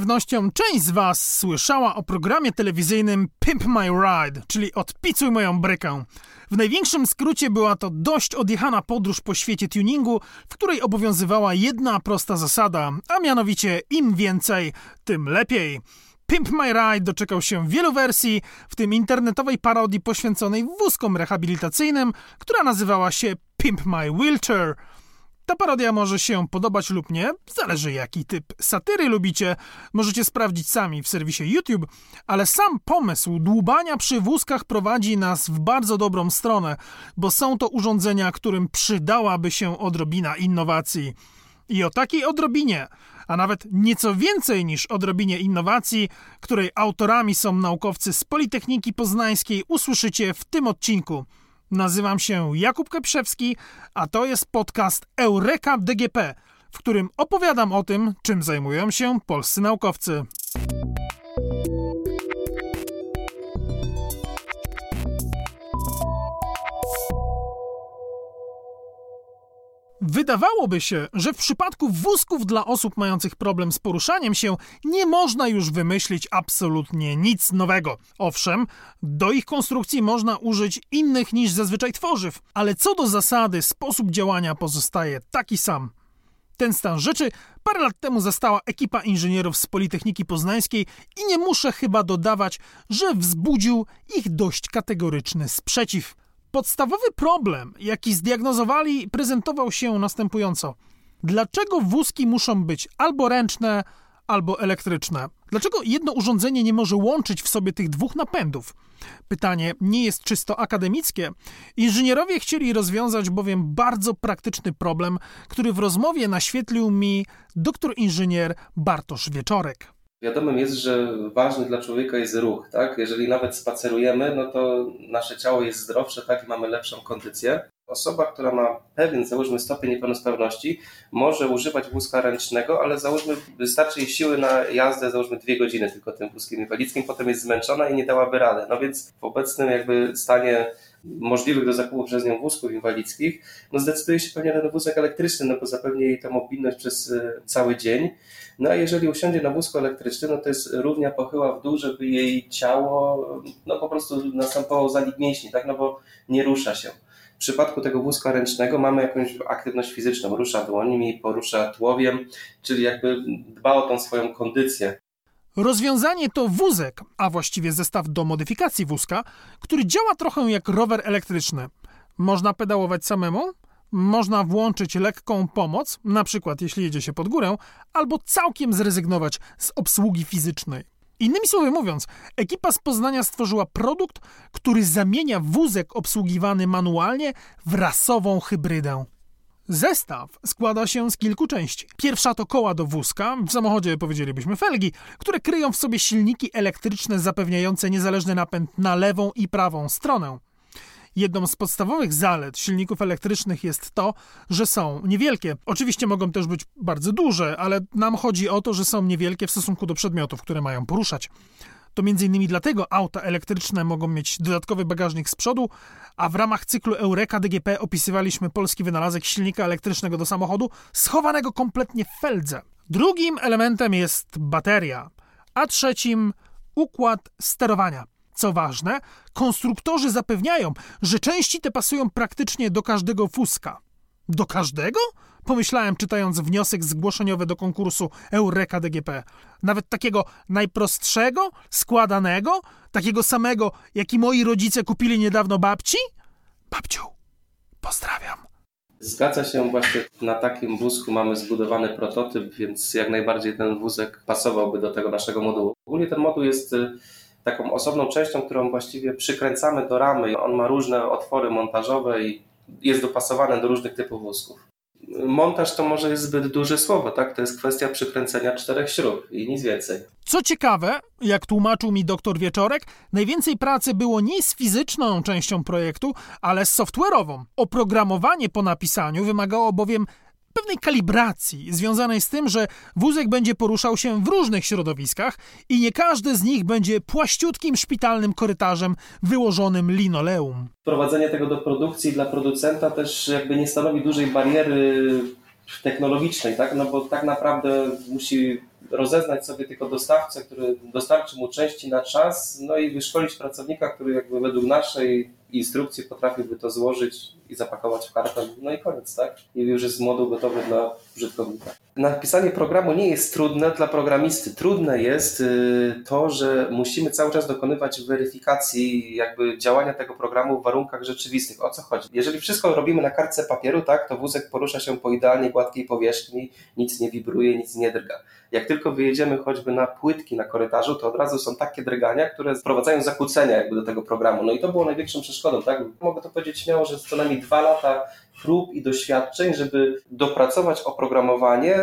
pewnością część z Was słyszała o programie telewizyjnym Pimp My Ride, czyli Odpicuj moją brykę. W największym skrócie była to dość odjechana podróż po świecie tuningu, w której obowiązywała jedna prosta zasada, a mianowicie im więcej, tym lepiej. Pimp My Ride doczekał się wielu wersji, w tym internetowej parodii poświęconej wózkom rehabilitacyjnym, która nazywała się Pimp My Wheelchair – ta parodia może się podobać lub nie, zależy jaki typ satyry lubicie. Możecie sprawdzić sami w serwisie YouTube, ale sam pomysł dłubania przy wózkach prowadzi nas w bardzo dobrą stronę, bo są to urządzenia, którym przydałaby się odrobina innowacji. I o takiej odrobinie, a nawet nieco więcej niż odrobinie innowacji, której autorami są naukowcy z Politechniki Poznańskiej, usłyszycie w tym odcinku. Nazywam się Jakub Keprzewski, a to jest podcast Eureka DGP, w którym opowiadam o tym, czym zajmują się polscy naukowcy. Wydawałoby się, że w przypadku wózków dla osób mających problem z poruszaniem się nie można już wymyślić absolutnie nic nowego. Owszem, do ich konstrukcji można użyć innych niż zazwyczaj tworzyw, ale co do zasady, sposób działania pozostaje taki sam. Ten stan rzeczy parę lat temu zastała ekipa inżynierów z Politechniki Poznańskiej i nie muszę chyba dodawać, że wzbudził ich dość kategoryczny sprzeciw. Podstawowy problem, jaki zdiagnozowali, prezentował się następująco. Dlaczego wózki muszą być albo ręczne, albo elektryczne? Dlaczego jedno urządzenie nie może łączyć w sobie tych dwóch napędów? Pytanie nie jest czysto akademickie. Inżynierowie chcieli rozwiązać bowiem bardzo praktyczny problem, który w rozmowie naświetlił mi doktor inżynier Bartosz Wieczorek. Wiadomym jest, że ważny dla człowieka jest ruch, tak? Jeżeli nawet spacerujemy, no to nasze ciało jest zdrowsze, tak? I mamy lepszą kondycję. Osoba, która ma pewien, załóżmy, stopień niepełnosprawności, może używać wózka ręcznego, ale załóżmy, wystarczy jej siły na jazdę, załóżmy dwie godziny tylko tym wózkiem inwalidzkim, potem jest zmęczona i nie dałaby rady. No więc w obecnym jakby stanie możliwych do zakupu przez nią wózków inwalidzkich, no zdecyduje się pewnie na wózek elektryczny, no bo zapewni jej tę mobilność przez e, cały dzień. No a jeżeli usiądzie na wózku elektrycznym, no to jest równia pochyła w dół, żeby jej ciało no po prostu następowało zanik mięśni, tak, no bo nie rusza się. W przypadku tego wózka ręcznego mamy jakąś aktywność fizyczną, rusza dłońmi, porusza tułowiem, czyli jakby dba o tą swoją kondycję. Rozwiązanie to wózek, a właściwie zestaw do modyfikacji wózka, który działa trochę jak rower elektryczny. Można pedałować samemu, można włączyć lekką pomoc, na przykład jeśli jedzie się pod górę, albo całkiem zrezygnować z obsługi fizycznej. Innymi słowy mówiąc, ekipa z Poznania stworzyła produkt, który zamienia wózek obsługiwany manualnie w rasową hybrydę. Zestaw składa się z kilku części. Pierwsza to koła do wózka, w samochodzie powiedzielibyśmy felgi, które kryją w sobie silniki elektryczne zapewniające niezależny napęd na lewą i prawą stronę. Jedną z podstawowych zalet silników elektrycznych jest to, że są niewielkie. Oczywiście mogą też być bardzo duże, ale nam chodzi o to, że są niewielkie w stosunku do przedmiotów, które mają poruszać. To m.in. dlatego auta elektryczne mogą mieć dodatkowy bagażnik z przodu, a w ramach cyklu Eureka DGP opisywaliśmy polski wynalazek silnika elektrycznego do samochodu schowanego kompletnie w feldze. Drugim elementem jest bateria, a trzecim układ sterowania. Co ważne, konstruktorzy zapewniają, że części te pasują praktycznie do każdego fuska. Do każdego? Pomyślałem, czytając wniosek zgłoszeniowy do konkursu Eureka DGP. Nawet takiego najprostszego, składanego, takiego samego, jaki moi rodzice kupili niedawno babci? Babciu, pozdrawiam. Zgadza się, właśnie na takim wózku mamy zbudowany prototyp, więc jak najbardziej ten wózek pasowałby do tego naszego modułu. Ogólnie ten moduł jest y, taką osobną częścią, którą właściwie przykręcamy do ramy. On ma różne otwory montażowe i jest dopasowany do różnych typów wózków. Montaż to może jest zbyt duże słowo, tak? To jest kwestia przykręcenia czterech śrub i nic więcej. Co ciekawe, jak tłumaczył mi doktor Wieczorek, najwięcej pracy było nie z fizyczną częścią projektu, ale z software'ową. Oprogramowanie po napisaniu wymagało bowiem pewnej kalibracji związanej z tym, że wózek będzie poruszał się w różnych środowiskach i nie każdy z nich będzie płaściutkim szpitalnym korytarzem wyłożonym linoleum. Wprowadzenie tego do produkcji dla producenta też jakby nie stanowi dużej bariery technologicznej, tak? No bo tak naprawdę musi rozeznać sobie tylko dostawcę, który dostarczy mu części na czas, no i wyszkolić pracownika, który jakby według naszej instrukcji potrafiłby to złożyć i zapakować w karton, no i koniec, tak? I już jest moduł gotowy dla użytkownika. Napisanie programu nie jest trudne dla programisty. Trudne jest y, to, że musimy cały czas dokonywać weryfikacji jakby działania tego programu w warunkach rzeczywistych. O co chodzi? Jeżeli wszystko robimy na kartce papieru, tak, to wózek porusza się po idealnie gładkiej powierzchni, nic nie wibruje, nic nie drga. Jak tylko wyjedziemy choćby na płytki na korytarzu, to od razu są takie drgania, które wprowadzają zakłócenia jakby do tego programu. No i to było największą przeszkodą, tak? Mogę to powiedzieć śmiało, że co najmniej dwa lata prób i doświadczeń, żeby dopracować oprogramowanie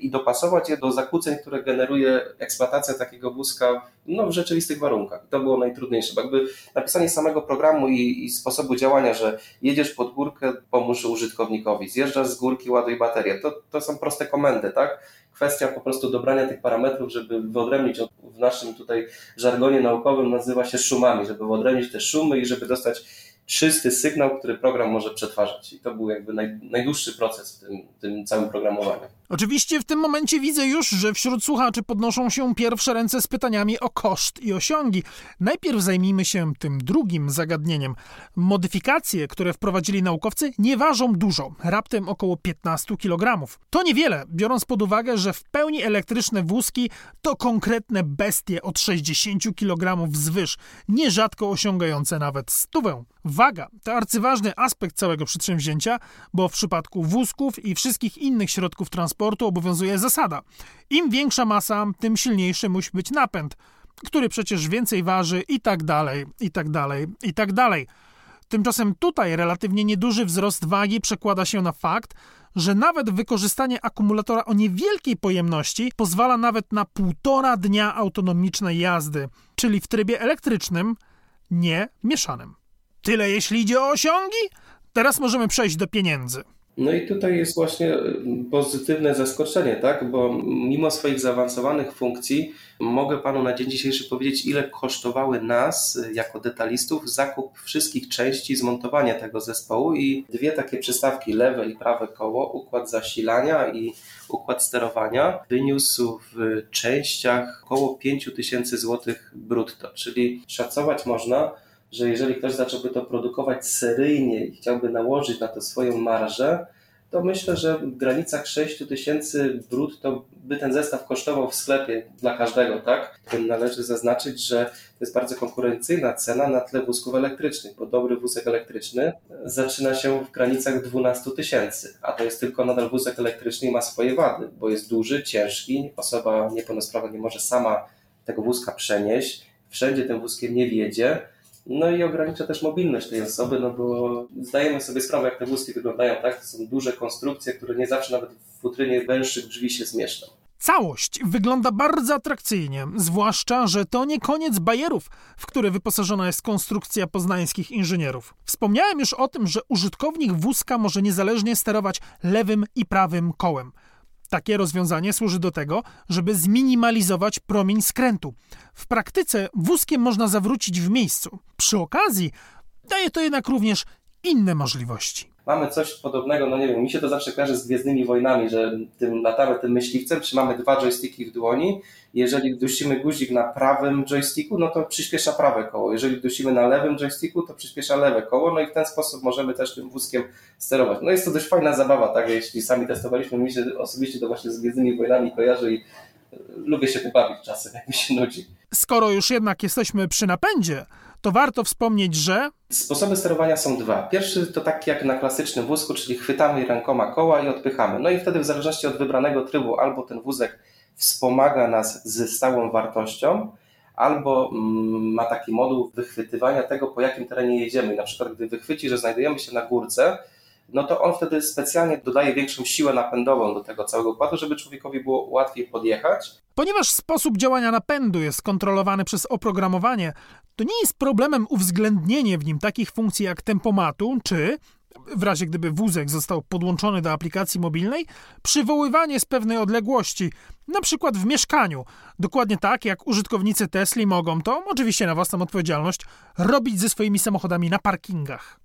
i dopasować je do zakłóceń, które generuje eksploatacja takiego wózka no, w rzeczywistych warunkach. To było najtrudniejsze, bo jakby napisanie samego programu i, i sposobu działania, że jedziesz pod górkę, pomóż użytkownikowi, zjeżdżasz z górki, ładuj baterię, to, to są proste komendy, tak? Kwestia po prostu dobrania tych parametrów, żeby wyodrębnić, w naszym tutaj żargonie naukowym nazywa się szumami, żeby wyodrębnić te szumy i żeby dostać czysty sygnał, który program może przetwarzać. I to był jakby naj, najdłuższy proces w tym, tym całym programowaniu. Oczywiście w tym momencie widzę już, że wśród słuchaczy podnoszą się pierwsze ręce z pytaniami o koszt i osiągi. Najpierw zajmijmy się tym drugim zagadnieniem. Modyfikacje, które wprowadzili naukowcy, nie ważą dużo, raptem około 15 kg. To niewiele, biorąc pod uwagę, że w pełni elektryczne wózki to konkretne bestie od 60 kg wzwyż, nierzadko osiągające nawet stówę. Waga to arcyważny aspekt całego przedsięwzięcia, bo w przypadku wózków i wszystkich innych środków transportu obowiązuje zasada: im większa masa, tym silniejszy musi być napęd, który przecież więcej waży i tak dalej, i tak dalej, i tak dalej. Tymczasem tutaj relatywnie nieduży wzrost wagi przekłada się na fakt, że nawet wykorzystanie akumulatora o niewielkiej pojemności pozwala nawet na półtora dnia autonomicznej jazdy, czyli w trybie elektrycznym, nie mieszanym. Tyle jeśli idzie o osiągi. Teraz możemy przejść do pieniędzy. No i tutaj jest właśnie y, pozytywne zaskoczenie, tak? Bo mimo swoich zaawansowanych funkcji, mogę Panu na dzień dzisiejszy powiedzieć, ile kosztowały nas, y, jako detalistów, zakup wszystkich części zmontowania tego zespołu i dwie takie przystawki, lewe i prawe koło, układ zasilania i układ sterowania wyniósł w częściach około 5000 zł brutto, czyli szacować można, że jeżeli ktoś zacząłby to produkować seryjnie i chciałby nałożyć na to swoją marżę, to myślę, że w granicach 6 tysięcy brutto by ten zestaw kosztował w sklepie dla każdego, tak? Należy zaznaczyć, że to jest bardzo konkurencyjna cena na tle wózków elektrycznych, bo dobry wózek elektryczny zaczyna się w granicach 12 tysięcy, a to jest tylko nadal wózek elektryczny i ma swoje wady, bo jest duży, ciężki, osoba niepełnosprawna nie może sama tego wózka przenieść, wszędzie tym wózkiem nie wjedzie, no i ogranicza też mobilność tej osoby, no bo zdajemy sobie sprawę, jak te wózki wyglądają, tak? To są duże konstrukcje, które nie zawsze nawet w futrynie węższych drzwi się zmieszczą. Całość wygląda bardzo atrakcyjnie, zwłaszcza, że to nie koniec bajerów, w które wyposażona jest konstrukcja poznańskich inżynierów. Wspomniałem już o tym, że użytkownik wózka może niezależnie sterować lewym i prawym kołem. Takie rozwiązanie służy do tego, żeby zminimalizować promień skrętu. W praktyce wózkiem można zawrócić w miejscu. Przy okazji daje to jednak również inne możliwości mamy coś podobnego, no nie wiem, mi się to zawsze kojarzy z Gwiezdnymi Wojnami, że tym latamy tym myśliwcem, trzymamy dwa joysticki w dłoni jeżeli dusimy guzik na prawym joysticku, no to przyspiesza prawe koło. Jeżeli dusimy na lewym joysticku, to przyspiesza lewe koło, no i w ten sposób możemy też tym wózkiem sterować. No jest to dość fajna zabawa, tak, jeśli sami testowaliśmy, mi się osobiście to właśnie z Gwiezdnymi Wojnami kojarzy i e, lubię się pobawić czasem, jak mi się nudzi. Skoro już jednak jesteśmy przy napędzie, to warto wspomnieć, że. Sposoby sterowania są dwa. Pierwszy to taki jak na klasycznym wózku, czyli chwytamy rękoma koła i odpychamy. No i wtedy w zależności od wybranego trybu albo ten wózek wspomaga nas ze stałą wartością, albo mm, ma taki moduł wychwytywania tego, po jakim terenie jedziemy. Na przykład, gdy wychwyci, że znajdujemy się na górce, no to on wtedy specjalnie dodaje większą siłę napędową do tego całego układu, żeby człowiekowi było łatwiej podjechać. Ponieważ sposób działania napędu jest kontrolowany przez oprogramowanie, to nie jest problemem uwzględnienie w nim takich funkcji jak tempomatu czy w razie gdyby wózek został podłączony do aplikacji mobilnej, przywoływanie z pewnej odległości, na przykład w mieszkaniu. Dokładnie tak, jak użytkownicy Tesli mogą to, oczywiście na własną odpowiedzialność, robić ze swoimi samochodami na parkingach.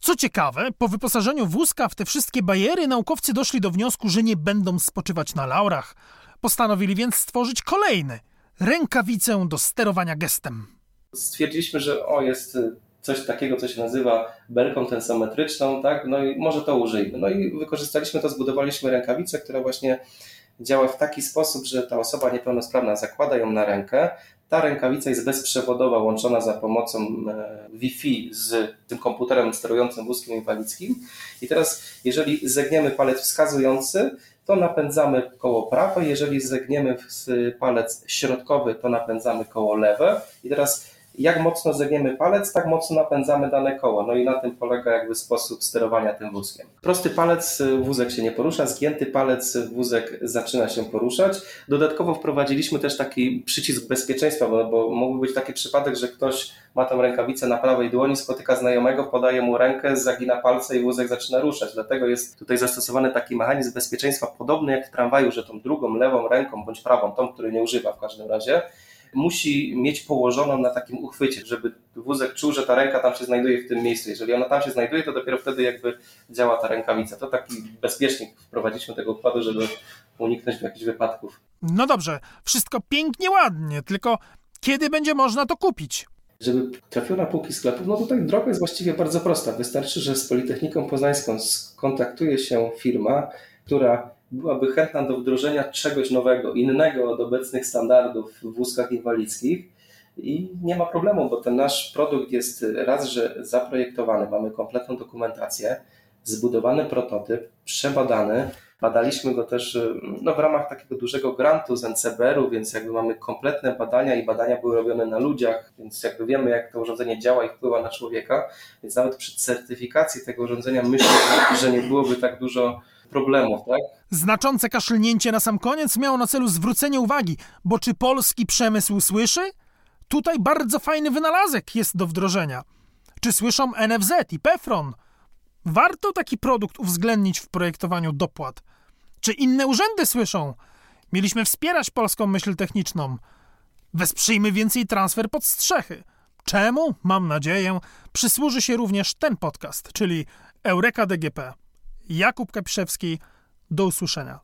Co ciekawe, po wyposażeniu wózka w te wszystkie bajery naukowcy doszli do wniosku, że nie będą spoczywać na laurach. Postanowili więc stworzyć kolejny rękawicę do sterowania gestem. Stwierdziliśmy, że o, jest coś takiego, co się nazywa belką tensometryczną, tak? No i może to użyjmy. No i wykorzystaliśmy to, zbudowaliśmy rękawicę, która właśnie działa w taki sposób, że ta osoba niepełnosprawna zakłada ją na rękę. Ta rękawica jest bezprzewodowa, łączona za pomocą e, Wi-Fi z tym komputerem sterującym wózkiem inwalidzkim. I teraz, jeżeli zegniemy palec wskazujący, to napędzamy koło prawe, jeżeli zegniemy palec środkowy, to napędzamy koło lewe. I teraz jak mocno zegniemy palec, tak mocno napędzamy dane koło. No i na tym polega jakby sposób sterowania tym wózkiem. Prosty palec, y, wózek się nie porusza, zgięty palec, y, wózek zaczyna się poruszać. Dodatkowo wprowadziliśmy też taki przycisk bezpieczeństwa, bo, bo mógłby być taki przypadek, że ktoś ma tą rękawicę na prawej dłoni, spotyka znajomego, podaje mu rękę, zagina palce i wózek zaczyna ruszać. Dlatego jest tutaj zastosowany taki mechanizm bezpieczeństwa podobny jak w tramwaju, że tą drugą, lewą ręką bądź prawą, tą, której nie używa w każdym razie, musi mieć położoną na takim uchwycie, żeby wózek czuł, że ta ręka tam się znajduje w tym miejscu. Jeżeli ona tam się znajduje, to dopiero wtedy jakby działa ta rękawica. To taki bezpiecznik wprowadziliśmy tego układu, żeby uniknąć jakichś wypadków. No dobrze, wszystko pięknie, ładnie, tylko kiedy będzie można to kupić? Żeby trafiło na półki sklepów, no tutaj droga jest właściwie bardzo prosta. Wystarczy, że z Politechniką Poznańską skontaktuje się firma, która byłaby chętna do wdrożenia czegoś nowego, innego od obecnych standardów w wózkach inwalidzkich. I nie ma problemu, bo ten nasz produkt jest raz, że zaprojektowany, mamy kompletną dokumentację, zbudowany prototyp, przebadany. Badaliśmy go też no, w ramach takiego dużego grantu z NCBR-u, więc jakby mamy kompletne badania i badania były robione na ludziach, więc jakby wiemy, jak to urządzenie działa i wpływa na człowieka, więc nawet przy certyfikacji tego urządzenia myślę, że nie byłoby tak dużo problemów, tak? Znaczące kaszlnięcie na sam koniec miało na celu zwrócenie uwagi, bo czy polski przemysł słyszy? Tutaj bardzo fajny wynalazek jest do wdrożenia. Czy słyszą NFZ i PEFRON? Warto taki produkt uwzględnić w projektowaniu dopłat. Czy inne urzędy słyszą? Mieliśmy wspierać polską myśl techniczną. Wesprzyjmy więcej transfer pod strzechy. Czemu, mam nadzieję, przysłuży się również ten podcast, czyli Eureka DGP. Jakub Kapiszewski. Do usłyszenia.